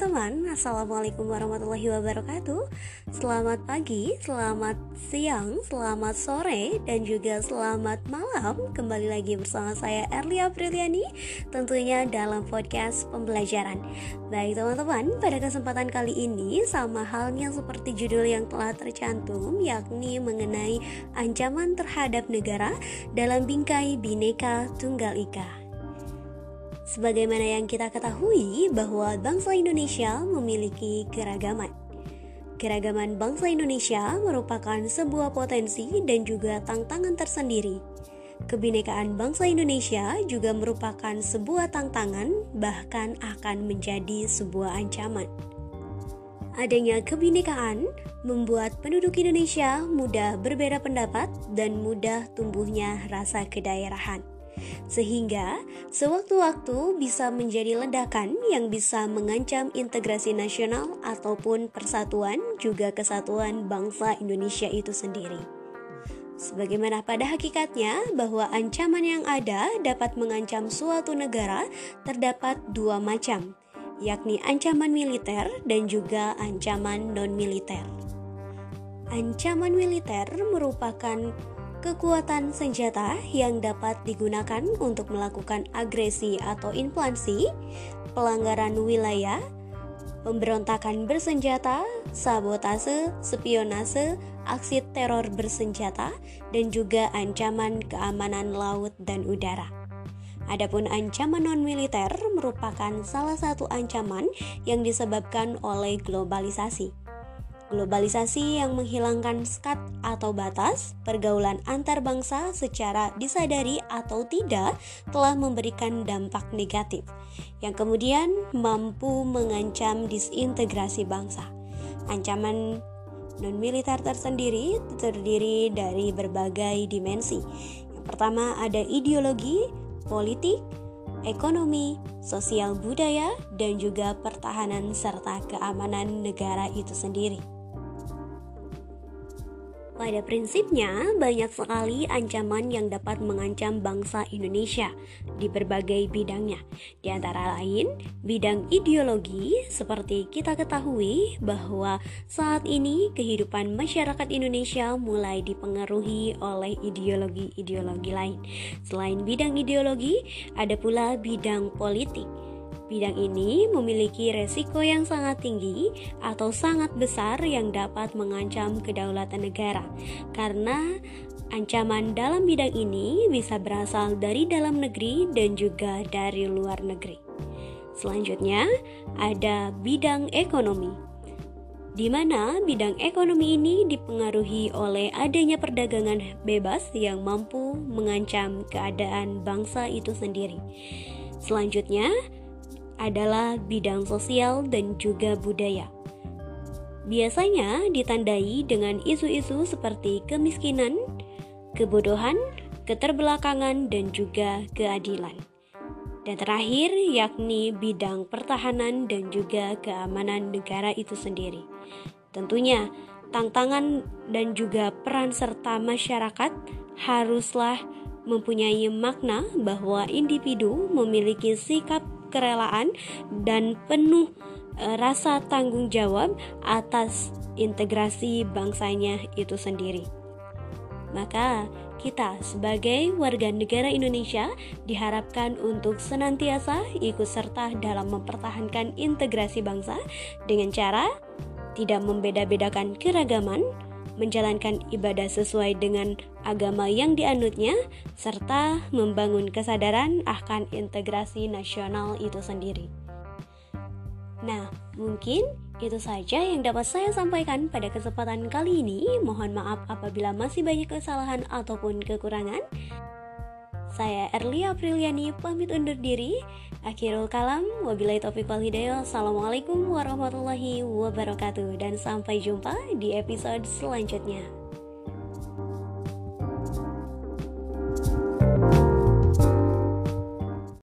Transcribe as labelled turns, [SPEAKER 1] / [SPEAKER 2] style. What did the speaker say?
[SPEAKER 1] teman-teman, Assalamualaikum warahmatullahi wabarakatuh. Selamat pagi, selamat siang, selamat sore, dan juga selamat malam. Kembali lagi bersama saya Erlia Apriliani Tentunya dalam podcast pembelajaran. Baik teman-teman, pada kesempatan kali ini Sama halnya seperti judul yang telah tercantum Yakni mengenai ancaman terhadap negara Dalam bingkai Bineka Tunggal Ika Sebagaimana yang kita ketahui bahwa bangsa Indonesia memiliki keragaman. Keragaman bangsa Indonesia merupakan sebuah potensi dan juga tantangan tersendiri. Kebinekaan bangsa Indonesia juga merupakan sebuah tantangan, bahkan akan menjadi sebuah ancaman. Adanya kebinekaan membuat penduduk Indonesia mudah berbeda pendapat dan mudah tumbuhnya rasa kedaerahan sehingga sewaktu-waktu bisa menjadi ledakan yang bisa mengancam integrasi nasional ataupun persatuan juga kesatuan bangsa Indonesia itu sendiri. Sebagaimana pada hakikatnya bahwa ancaman yang ada dapat mengancam suatu negara terdapat dua macam, yakni ancaman militer dan juga ancaman non-militer. Ancaman militer merupakan kekuatan senjata yang dapat digunakan untuk melakukan agresi atau inflasi, pelanggaran wilayah, pemberontakan bersenjata, sabotase, spionase, aksi teror bersenjata, dan juga ancaman keamanan laut dan udara. Adapun ancaman non-militer merupakan salah satu ancaman yang disebabkan oleh globalisasi. Globalisasi yang menghilangkan sekat atau batas pergaulan antar bangsa secara disadari atau tidak telah memberikan dampak negatif yang kemudian mampu mengancam disintegrasi bangsa. Ancaman non-militer tersendiri terdiri dari berbagai dimensi. Yang pertama ada ideologi, politik, ekonomi, sosial budaya, dan juga pertahanan serta keamanan negara itu sendiri. Pada prinsipnya, banyak sekali ancaman yang dapat mengancam bangsa Indonesia di berbagai bidangnya. Di antara lain, bidang ideologi, seperti kita ketahui bahwa saat ini kehidupan masyarakat Indonesia mulai dipengaruhi oleh ideologi-ideologi lain. Selain bidang ideologi, ada pula bidang politik Bidang ini memiliki resiko yang sangat tinggi atau sangat besar yang dapat mengancam kedaulatan negara, karena ancaman dalam bidang ini bisa berasal dari dalam negeri dan juga dari luar negeri. Selanjutnya, ada bidang ekonomi di mana bidang ekonomi ini dipengaruhi oleh adanya perdagangan bebas yang mampu mengancam keadaan bangsa itu sendiri. Selanjutnya, adalah bidang sosial dan juga budaya. Biasanya ditandai dengan isu-isu seperti kemiskinan, kebodohan, keterbelakangan, dan juga keadilan. Dan terakhir, yakni bidang pertahanan dan juga keamanan negara itu sendiri. Tentunya, tantangan dan juga peran serta masyarakat haruslah mempunyai makna bahwa individu memiliki sikap kerelaan dan penuh e, rasa tanggung jawab atas integrasi bangsanya itu sendiri. Maka, kita sebagai warga negara Indonesia diharapkan untuk senantiasa ikut serta dalam mempertahankan integrasi bangsa dengan cara tidak membeda-bedakan keragaman, menjalankan ibadah sesuai dengan agama yang dianutnya, serta membangun kesadaran akan integrasi nasional itu sendiri. Nah, mungkin itu saja yang dapat saya sampaikan pada kesempatan kali ini. Mohon maaf apabila masih banyak kesalahan ataupun kekurangan. Saya Erlia Apriliani pamit undur diri. Akhirul kalam, wabillahi taufiq wal hidayah. Assalamualaikum warahmatullahi wabarakatuh dan sampai jumpa di episode selanjutnya.